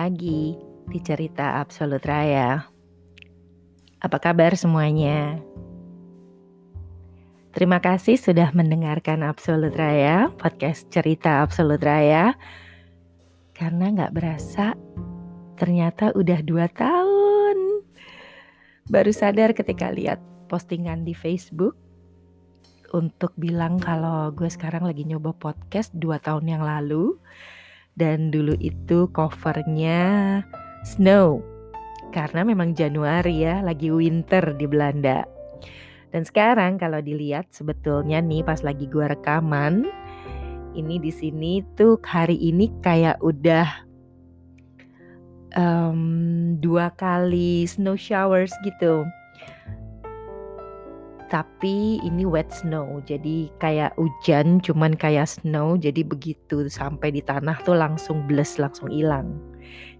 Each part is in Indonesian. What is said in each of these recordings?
lagi di cerita Absolut Raya. Apa kabar semuanya? Terima kasih sudah mendengarkan Absolut Raya, podcast cerita Absolut Raya. Karena nggak berasa, ternyata udah dua tahun. Baru sadar ketika lihat postingan di Facebook untuk bilang kalau gue sekarang lagi nyoba podcast dua tahun yang lalu dan dulu itu covernya snow. Karena memang Januari ya lagi winter di Belanda. Dan sekarang kalau dilihat sebetulnya nih pas lagi gue rekaman ini di sini tuh hari ini kayak udah um, dua kali snow showers gitu tapi ini wet snow. Jadi kayak hujan cuman kayak snow. Jadi begitu sampai di tanah tuh langsung bles langsung hilang.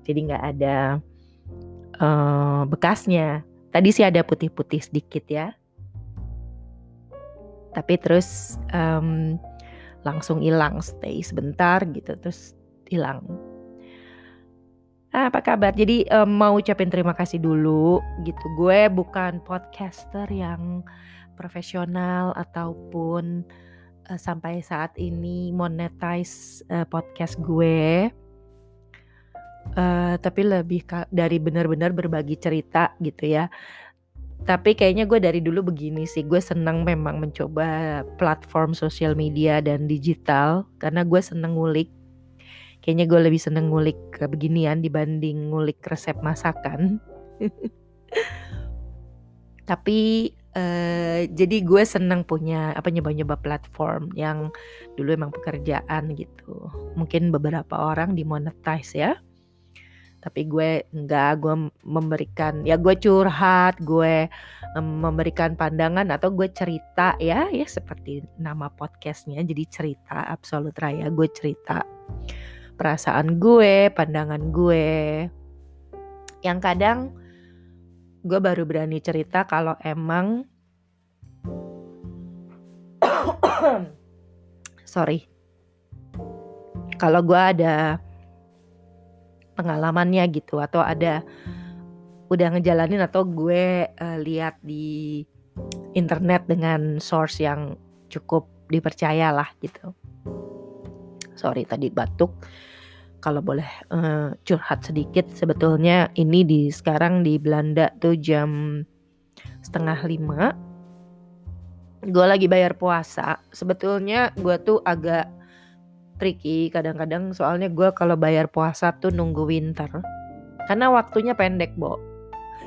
Jadi nggak ada uh, bekasnya. Tadi sih ada putih-putih sedikit ya. Tapi terus um, langsung hilang stay sebentar gitu terus hilang apa kabar? Jadi um, mau ucapin terima kasih dulu gitu. Gue bukan podcaster yang profesional ataupun uh, sampai saat ini monetize uh, podcast gue. Uh, tapi lebih dari benar-benar berbagi cerita gitu ya. Tapi kayaknya gue dari dulu begini sih, gue senang memang mencoba platform sosial media dan digital karena gue seneng ngulik. Kayaknya gue lebih seneng ngulik ke beginian dibanding ngulik resep masakan. Tapi Uh, jadi gue seneng punya apa nyoba-nyoba platform yang dulu emang pekerjaan gitu. Mungkin beberapa orang dimonetize ya. Tapi gue enggak, gue memberikan ya gue curhat, gue memberikan pandangan atau gue cerita ya, ya seperti nama podcastnya. Jadi cerita Absolut Raya, gue cerita perasaan gue, pandangan gue. Yang kadang gue baru berani cerita kalau emang sorry. Kalau gue ada pengalamannya gitu atau ada udah ngejalanin atau gue uh, lihat di internet dengan source yang cukup dipercaya lah gitu. Sorry tadi batuk kalau boleh uh, curhat sedikit sebetulnya ini di sekarang di Belanda tuh jam setengah lima. Gue lagi bayar puasa. Sebetulnya gue tuh agak tricky kadang-kadang soalnya gue kalau bayar puasa tuh nunggu winter. Karena waktunya pendek bo.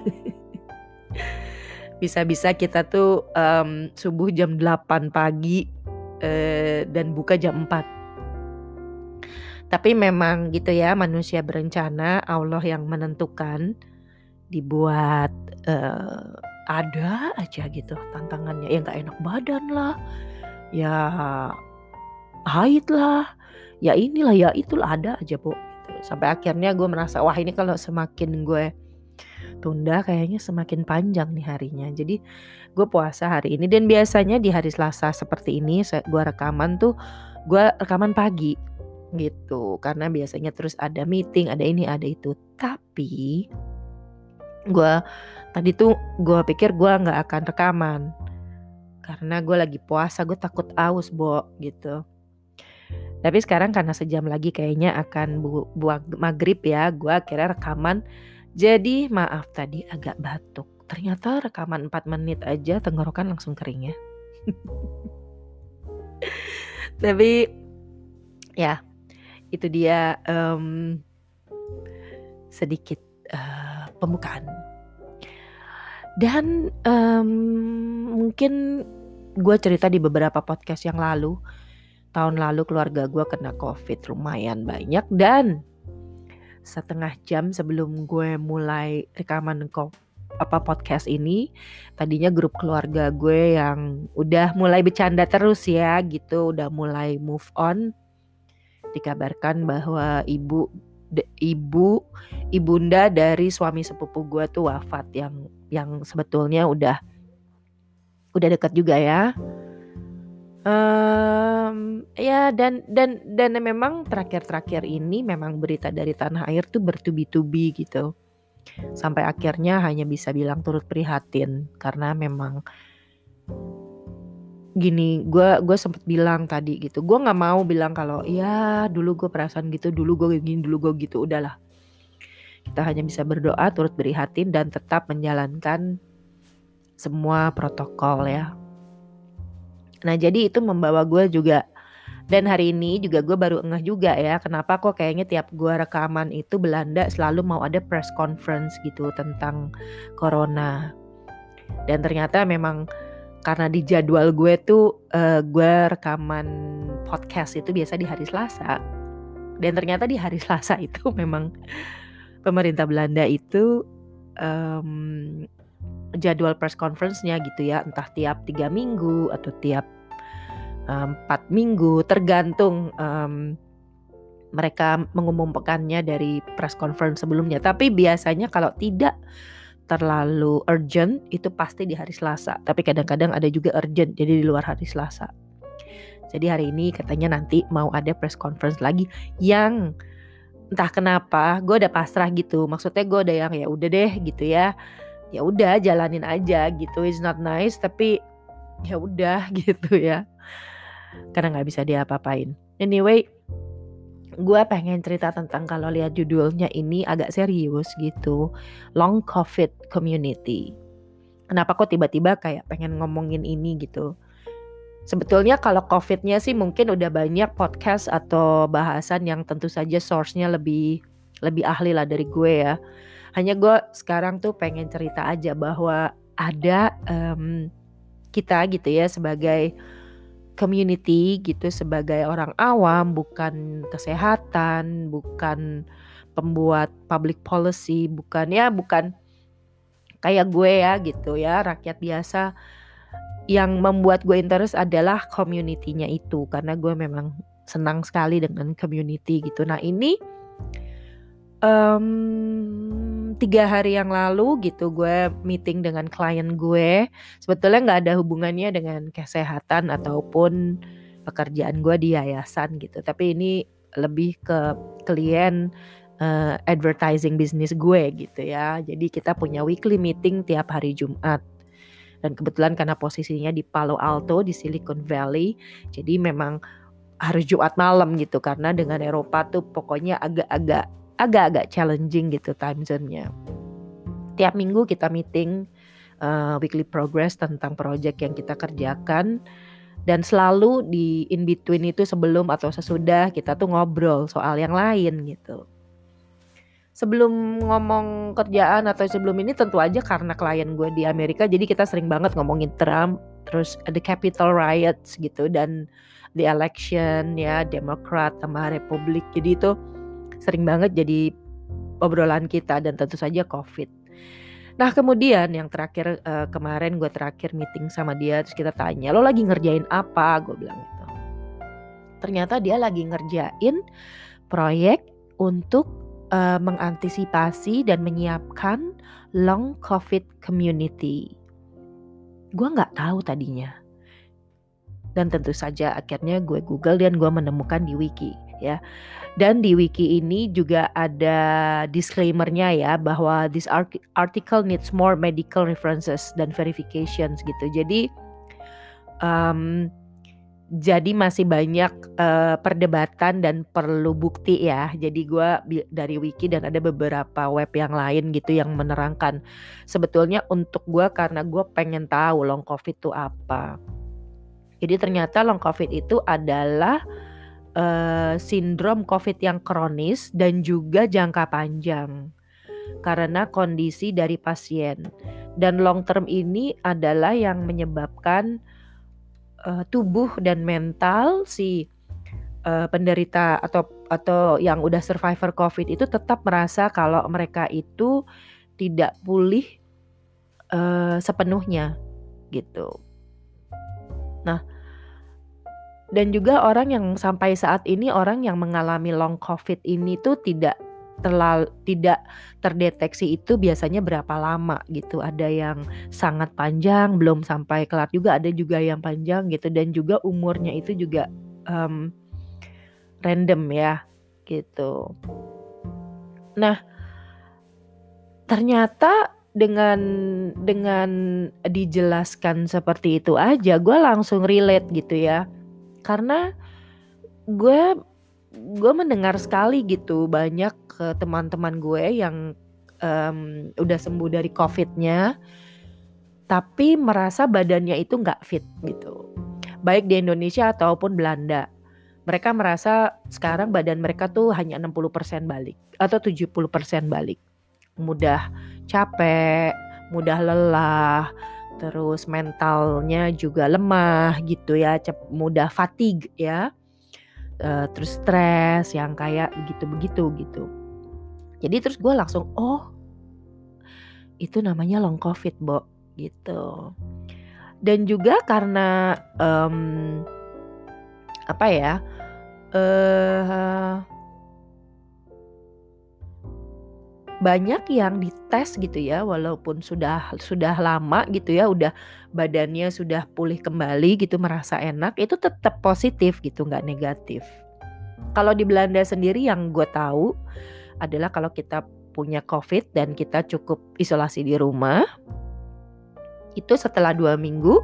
Bisa-bisa kita tuh um, subuh jam 8 pagi uh, dan buka jam 4 tapi memang gitu ya manusia berencana, Allah yang menentukan dibuat uh, ada aja gitu tantangannya. Ya nggak enak badan lah, ya haid lah, ya inilah ya itulah ada aja bu. Gitu. Sampai akhirnya gue merasa wah ini kalau semakin gue tunda kayaknya semakin panjang nih harinya. Jadi gue puasa hari ini dan biasanya di hari Selasa seperti ini gue rekaman tuh gue rekaman pagi gitu. Karena biasanya terus ada meeting ada ini ada itu. Tapi gue tadi tuh gue pikir gue nggak akan rekaman. Karena gue lagi puasa gue takut aus bo gitu. Tapi sekarang karena sejam lagi kayaknya akan bu maghrib ya gue akhirnya rekaman. Jadi maaf tadi agak batuk. Ternyata rekaman 4 menit aja tenggorokan langsung kering ya. Tapi ya itu dia um, sedikit uh, pembukaan. Dan um, mungkin gue cerita di beberapa podcast yang lalu. Tahun lalu keluarga gue kena covid lumayan banyak. Dan setengah jam sebelum gue mulai rekaman apa podcast ini tadinya grup keluarga gue yang udah mulai bercanda terus ya gitu. Udah mulai move on dikabarkan bahwa ibu de, ibu ibunda dari suami sepupu gue tuh wafat yang yang sebetulnya udah udah dekat juga ya Um, ya dan dan dan memang terakhir-terakhir ini memang berita dari tanah air tuh bertubi-tubi gitu. Sampai akhirnya hanya bisa bilang turut prihatin karena memang gini, gue gue sempet bilang tadi gitu, gue nggak mau bilang kalau, "Ya dulu gue perasaan gitu, dulu gue gini, dulu gue gitu." Udahlah. Kita hanya bisa berdoa, turut prihatin dan tetap menjalankan semua protokol ya. Nah jadi itu membawa gue juga dan hari ini juga gue baru ngeh juga ya kenapa kok kayaknya tiap gue rekaman itu Belanda selalu mau ada press conference gitu tentang corona. Dan ternyata memang karena di jadwal gue tuh uh, gue rekaman podcast itu biasa di hari Selasa. Dan ternyata di hari Selasa itu memang pemerintah Belanda itu um, jadwal press conference-nya gitu ya. Entah tiap tiga minggu atau tiap empat um, minggu. Tergantung um, mereka mengumumkannya dari press conference sebelumnya. Tapi biasanya kalau tidak terlalu urgent itu pasti di hari Selasa. Tapi kadang-kadang ada juga urgent jadi di luar hari Selasa. Jadi hari ini katanya nanti mau ada press conference lagi yang entah kenapa gue udah pasrah gitu. Maksudnya gue udah yang ya udah deh gitu ya. Ya udah jalanin aja gitu. It's not nice tapi ya udah gitu ya. Karena nggak bisa diapa-apain. Anyway gue pengen cerita tentang kalau lihat judulnya ini agak serius gitu. Long covid community. Kenapa kok tiba-tiba kayak pengen ngomongin ini gitu? Sebetulnya kalau COVID-nya sih mungkin udah banyak podcast atau bahasan yang tentu saja source-nya lebih lebih ahli lah dari gue ya. Hanya gue sekarang tuh pengen cerita aja bahwa ada um, kita gitu ya sebagai community gitu sebagai orang awam bukan kesehatan bukan pembuat public policy bukan ya bukan kayak gue ya gitu ya rakyat biasa. Yang membuat gue interest adalah community-nya itu karena gue memang senang sekali dengan community gitu. Nah ini um, tiga hari yang lalu gitu gue meeting dengan klien gue sebetulnya nggak ada hubungannya dengan kesehatan ataupun pekerjaan gue di yayasan gitu. Tapi ini lebih ke klien uh, advertising bisnis gue gitu ya. Jadi kita punya weekly meeting tiap hari Jumat. Dan kebetulan karena posisinya di Palo Alto di Silicon Valley jadi memang harus Jumat malam gitu. Karena dengan Eropa tuh pokoknya agak-agak agak-agak challenging gitu time zone-nya. Tiap minggu kita meeting uh, weekly progress tentang project yang kita kerjakan dan selalu di in between itu sebelum atau sesudah kita tuh ngobrol soal yang lain gitu. Sebelum ngomong kerjaan atau sebelum ini tentu aja karena klien gue di Amerika jadi kita sering banget ngomongin Trump, terus ada Capitol riots gitu dan the election ya Demokrat sama Republik. Jadi itu sering banget jadi obrolan kita dan tentu saja COVID. Nah kemudian yang terakhir uh, kemarin gue terakhir meeting sama dia terus kita tanya lo lagi ngerjain apa? Gue bilang gitu. Ternyata dia lagi ngerjain proyek untuk uh, mengantisipasi dan menyiapkan long COVID community. Gue nggak tahu tadinya. Dan tentu saja akhirnya gue Google dan gue menemukan di wiki ya. Dan di wiki ini juga ada disclaimernya ya bahwa this article needs more medical references dan verifications gitu. Jadi um, jadi masih banyak uh, perdebatan dan perlu bukti ya. Jadi gue dari wiki dan ada beberapa web yang lain gitu yang menerangkan. Sebetulnya untuk gue karena gue pengen tahu long covid itu apa. Jadi ternyata long covid itu adalah uh, sindrom COVID yang kronis dan juga jangka panjang karena kondisi dari pasien. Dan long term ini adalah yang menyebabkan uh, tubuh dan mental si uh, penderita atau atau yang udah survivor COVID itu tetap merasa kalau mereka itu tidak pulih uh, sepenuhnya gitu. Nah, dan juga orang yang sampai saat ini orang yang mengalami long covid ini tuh tidak terlalu tidak terdeteksi itu biasanya berapa lama gitu. Ada yang sangat panjang belum sampai kelar juga, ada juga yang panjang gitu dan juga umurnya itu juga um, random ya gitu. Nah, ternyata dengan dengan dijelaskan seperti itu aja gue langsung relate gitu ya karena gue gue mendengar sekali gitu banyak ke teman-teman gue yang um, udah sembuh dari covidnya tapi merasa badannya itu nggak fit gitu. Baik di Indonesia ataupun Belanda. Mereka merasa sekarang badan mereka tuh hanya 60% balik atau 70% balik. Mudah capek, mudah lelah, terus mentalnya juga lemah gitu ya, mudah fatigue ya, uh, terus stres yang kayak begitu-begitu gitu. Jadi terus gue langsung oh itu namanya long covid, Bo gitu. Dan juga karena um, apa ya? uh, banyak yang dites gitu ya walaupun sudah sudah lama gitu ya udah badannya sudah pulih kembali gitu merasa enak itu tetap positif gitu nggak negatif. Kalau di Belanda sendiri yang gue tahu adalah kalau kita punya covid dan kita cukup isolasi di rumah itu setelah dua minggu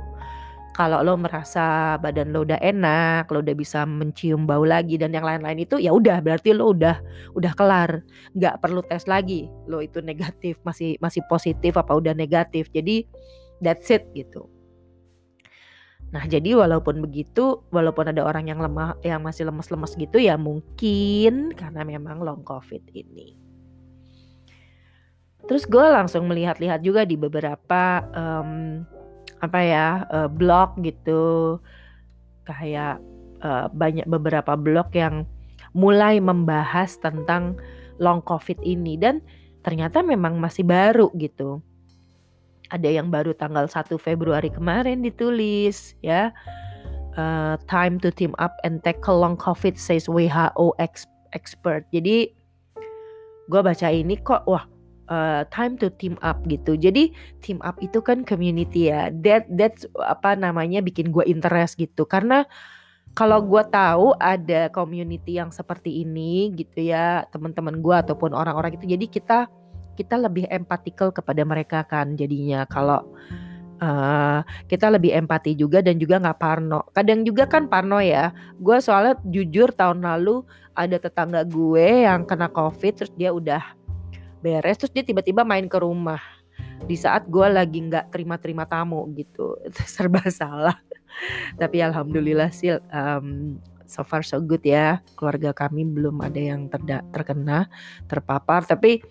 kalau lo merasa badan lo udah enak, lo udah bisa mencium bau lagi dan yang lain-lain itu ya udah berarti lo udah udah kelar, nggak perlu tes lagi. Lo itu negatif masih masih positif apa udah negatif. Jadi that's it gitu. Nah, jadi walaupun begitu, walaupun ada orang yang lemah yang masih lemes-lemes gitu ya mungkin karena memang long covid ini. Terus gue langsung melihat-lihat juga di beberapa um, apa ya uh, blog gitu. Kayak uh, banyak beberapa blog yang mulai membahas tentang long covid ini. Dan ternyata memang masih baru gitu. Ada yang baru tanggal 1 Februari kemarin ditulis ya. Uh, time to team up and tackle long covid says WHO expert. Jadi gue baca ini kok wah uh, time to team up gitu. Jadi team up itu kan community ya. That that's apa namanya bikin gue interest gitu. Karena kalau gue tahu ada community yang seperti ini gitu ya teman-teman gue ataupun orang-orang itu, jadi kita kita lebih empatikal kepada mereka kan jadinya kalau uh, kita lebih empati juga dan juga nggak parno. Kadang juga kan parno ya. Gue soalnya jujur tahun lalu ada tetangga gue yang kena covid terus dia udah beres terus dia tiba-tiba main ke rumah. Di saat gue lagi nggak terima-terima tamu gitu itu serba salah. Tapi alhamdulillah sih um, so far so good ya. Keluarga kami belum ada yang terda terkena terpapar. Tapi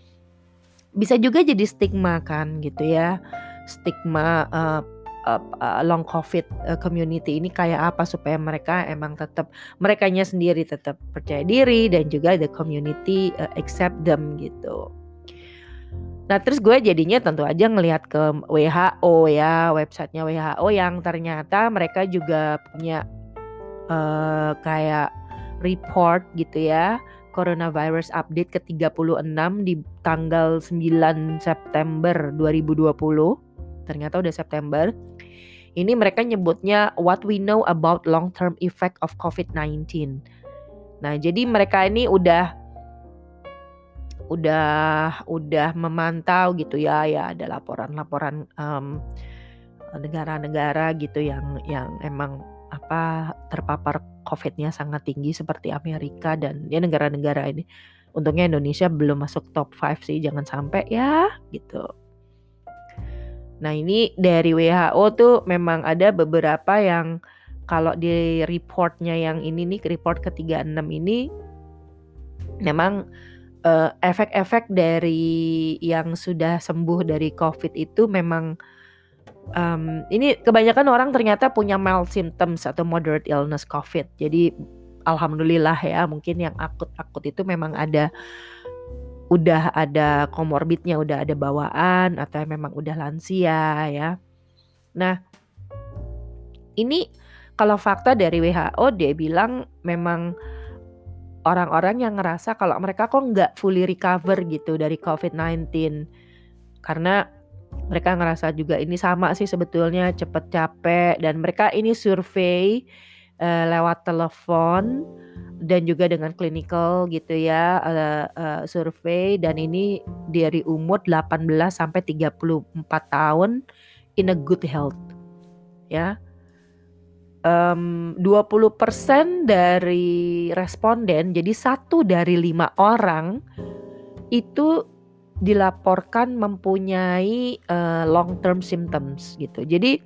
bisa juga jadi stigma kan gitu ya. Stigma uh, uh, long covid uh, community ini kayak apa supaya mereka emang tetap merekanya sendiri tetap percaya diri dan juga the community uh, accept them gitu. Nah terus gue jadinya tentu aja ngelihat ke WHO ya websitenya WHO yang ternyata mereka juga punya uh, kayak report gitu ya coronavirus update ke 36 di tanggal 9 September 2020 ternyata udah September. Ini mereka nyebutnya what we know about long term effect of COVID-19 nah jadi mereka ini udah udah udah memantau gitu ya ya ada laporan-laporan um, negara-negara gitu yang yang emang apa terpapar COVID-nya sangat tinggi seperti Amerika dan ya negara-negara ini. Untungnya Indonesia belum masuk top 5 sih, jangan sampai ya gitu. Nah ini dari WHO tuh memang ada beberapa yang kalau di reportnya yang ini nih report ke-36 ini memang uh, efek-efek dari yang sudah sembuh dari COVID itu memang um, ini kebanyakan orang ternyata punya mild symptoms atau moderate illness COVID. Jadi alhamdulillah ya, mungkin yang akut-akut itu memang ada udah ada komorbidnya, udah ada bawaan atau memang udah lansia ya. Nah, ini kalau fakta dari WHO dia bilang memang orang-orang yang ngerasa kalau mereka kok nggak fully recover gitu dari COVID-19 karena mereka ngerasa juga ini sama sih sebetulnya cepet capek dan mereka ini survei uh, lewat telepon dan juga dengan clinical gitu ya uh, uh, survei dan ini dari umur 18 sampai 34 tahun in a good health ya um, 20% dari responden jadi satu dari lima orang itu dilaporkan mempunyai uh, long term symptoms gitu. Jadi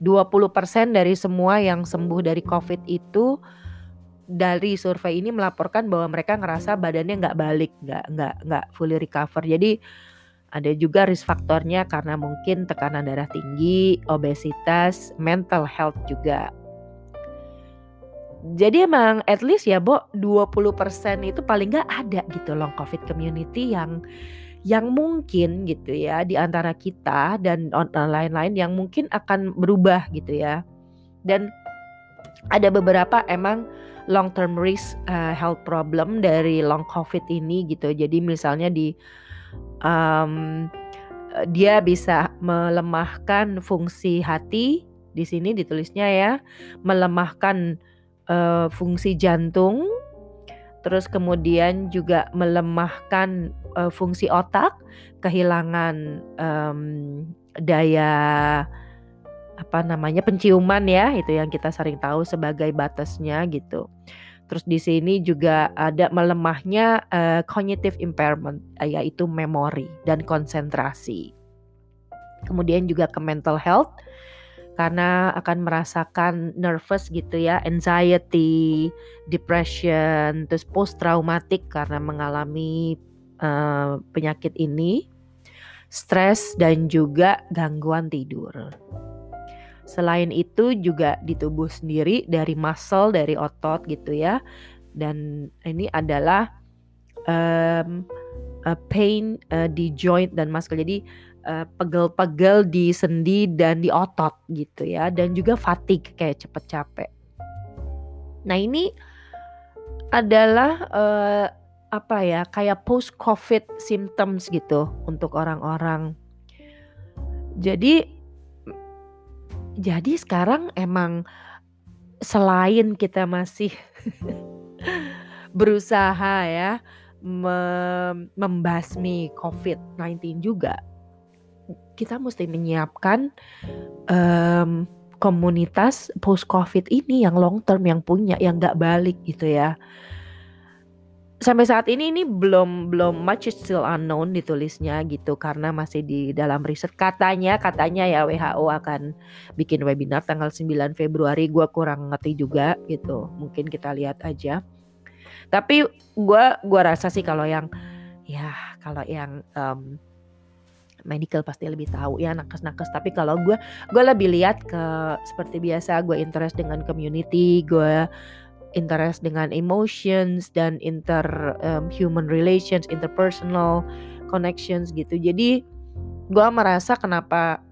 20% dari semua yang sembuh dari COVID itu dari survei ini melaporkan bahwa mereka ngerasa badannya nggak balik, nggak nggak nggak fully recover. Jadi ada juga risk faktornya karena mungkin tekanan darah tinggi, obesitas, mental health juga. Jadi emang at least ya Bo 20% itu paling nggak ada gitu long covid community yang yang mungkin gitu ya di antara kita dan lain-lain yang mungkin akan berubah gitu ya. Dan ada beberapa emang long term risk uh, health problem dari long covid ini gitu. Jadi misalnya di um, dia bisa melemahkan fungsi hati di sini ditulisnya ya melemahkan uh, fungsi jantung terus kemudian juga melemahkan uh, fungsi otak kehilangan um, daya apa namanya penciuman ya itu yang kita sering tahu sebagai batasnya gitu Terus di sini juga ada melemahnya uh, cognitive impairment yaitu memori dan konsentrasi. Kemudian juga ke mental health karena akan merasakan nervous gitu ya, anxiety, depression, terus post traumatic karena mengalami uh, penyakit ini, stres dan juga gangguan tidur. Selain itu juga di tubuh sendiri dari muscle, dari otot gitu ya. Dan ini adalah um, uh, pain uh, di joint dan muscle. Jadi uh, pegel-pegel di sendi dan di otot gitu ya. Dan juga fatigue kayak cepet capek. Nah ini adalah uh, apa ya kayak post covid symptoms gitu untuk orang-orang. Jadi jadi sekarang emang selain kita masih berusaha ya mem membasmi COVID-19 juga, kita mesti menyiapkan um, komunitas post COVID ini yang long term yang punya yang nggak balik gitu ya sampai saat ini ini belum belum much is still unknown ditulisnya gitu karena masih di dalam riset. Katanya katanya ya WHO akan bikin webinar tanggal 9 Februari. Gua kurang ngerti juga gitu. Mungkin kita lihat aja. Tapi gua gua rasa sih kalau yang ya kalau yang um, medical pasti lebih tahu ya nakes-nakes. Tapi kalau gue gue lebih lihat ke seperti biasa gue interest dengan community gue interest dengan emotions dan inter um, human relations, interpersonal connections gitu. Jadi gue merasa kenapa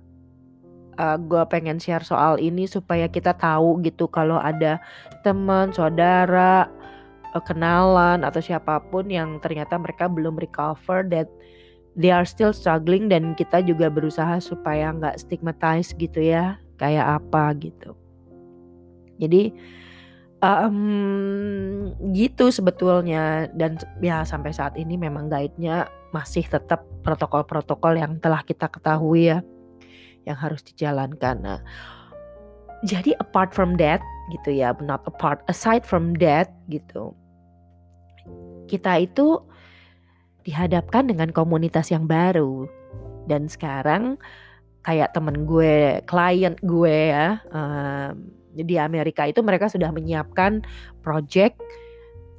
uh, gue pengen share soal ini supaya kita tahu gitu kalau ada teman, saudara, uh, kenalan atau siapa pun yang ternyata mereka belum recover that they are still struggling dan kita juga berusaha supaya nggak stigmatize gitu ya kayak apa gitu. Jadi Um, gitu sebetulnya dan ya sampai saat ini memang guide-nya masih tetap protokol-protokol yang telah kita ketahui ya yang harus dijalankan. Nah, jadi apart from that gitu ya, not apart aside from that gitu. Kita itu dihadapkan dengan komunitas yang baru dan sekarang kayak temen gue, klien gue ya, um, di Amerika itu mereka sudah menyiapkan project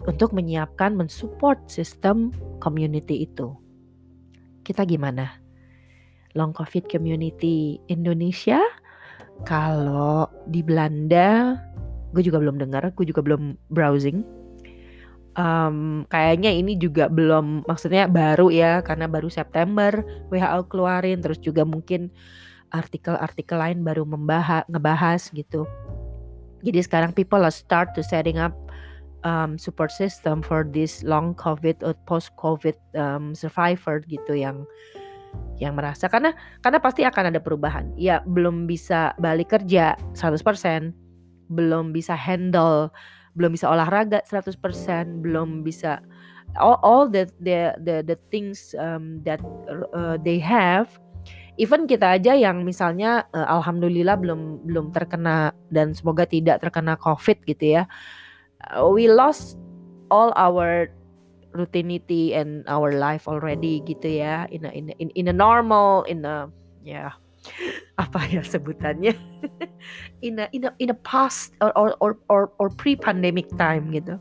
untuk menyiapkan mensupport sistem community itu. Kita gimana? Long COVID community Indonesia kalau di Belanda gue juga belum dengar, gue juga belum browsing. Um, kayaknya ini juga belum maksudnya baru ya karena baru September WHO keluarin terus juga mungkin artikel-artikel lain baru membahas ngebahas gitu jadi sekarang people are start to setting up um, support system for this long covid or post covid um, survivor gitu yang yang merasa karena karena pasti akan ada perubahan. Ya belum bisa balik kerja 100%, belum bisa handle, belum bisa olahraga 100%, belum bisa all, all the the the the things um, that uh, they have even kita aja yang misalnya uh, alhamdulillah belum belum terkena dan semoga tidak terkena covid gitu ya uh, we lost all our routinity and our life already gitu ya in a, in a, in, a normal in a ya yeah, apa ya sebutannya? In a in a in a past or or or, or pre pandemic time gitu.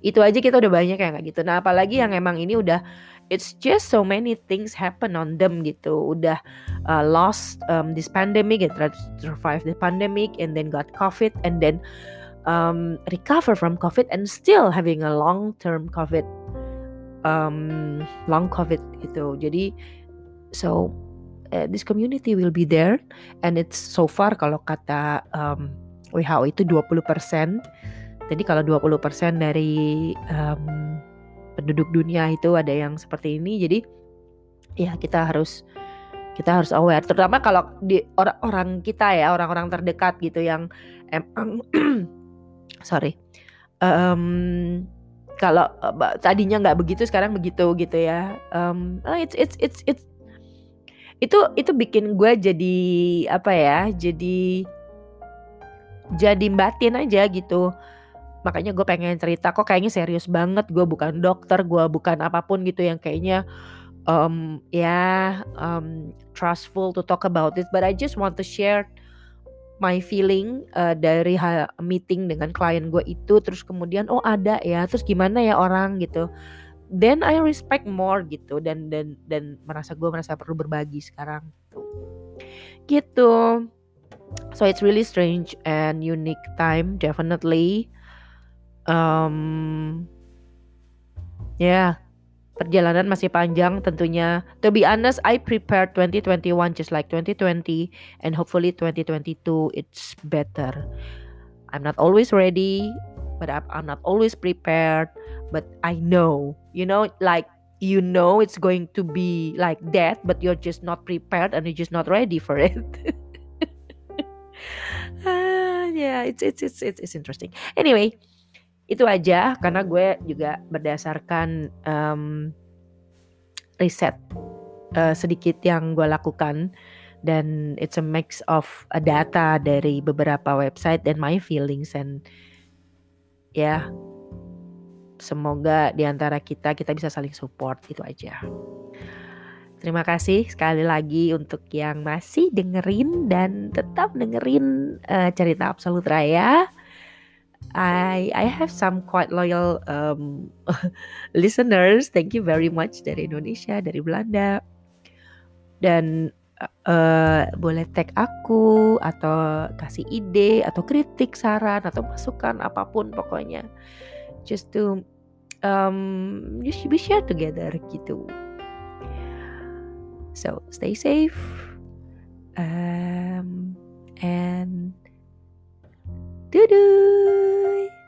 Itu aja kita udah banyak yang kayak gitu. Nah apalagi yang emang ini udah it's just so many things happen on them gitu. Udah uh, lost um, this pandemic and tried to survive the pandemic and then got covid and then um, recover from covid and still having a long term covid um, long covid gitu. Jadi so uh, this community will be there and it's so far kalau kata um, WHO itu 20% jadi kalau 20% dari um, penduduk dunia itu ada yang seperti ini. Jadi ya kita harus kita harus aware. Terutama kalau di orang-orang kita ya orang-orang terdekat gitu yang emang sorry. Um, kalau uh, tadinya nggak begitu sekarang begitu gitu ya. Um, it's it's it's it's itu itu bikin gue jadi apa ya jadi jadi batin aja gitu makanya gue pengen cerita kok kayaknya serius banget gue bukan dokter gue bukan apa pun gitu yang kayaknya um, ya yeah, um, trustful to talk about it but I just want to share my feeling uh, dari meeting dengan klien gue itu terus kemudian oh ada ya terus gimana ya orang? gitu. Then I respect more gitu dan dan dan merasa gue merasa perlu berbagi sekarang gitu gitu. So it's really strange and unique time definitely um, ya yeah, perjalanan masih panjang tentunya. To be honest, I prepared 2021 just like 2020 and hopefully 2022 it's better. I'm not always ready, but I'm not always prepared, but I know, you know, like you know it's going to be like that, but you're just not prepared and you're just not ready for it. uh, yeah, it's it's it's it's, it's interesting. Anyway, itu aja karena gue juga berdasarkan um, riset uh, sedikit yang gue lakukan dan it's a mix of a data dari beberapa website dan my feelings and ya yeah, semoga di antara kita kita bisa saling support itu aja. Terima kasih sekali lagi untuk yang masih dengerin dan tetap dengerin uh, cerita Absolut Raya. I I have some quite loyal um, listeners. Thank you very much dari Indonesia, dari Belanda. Dan uh, boleh tag aku atau kasih ide atau kritik, saran atau masukan apa pun pokoknya. Just to um just be share together gitu. So stay safe. Um and Duduy.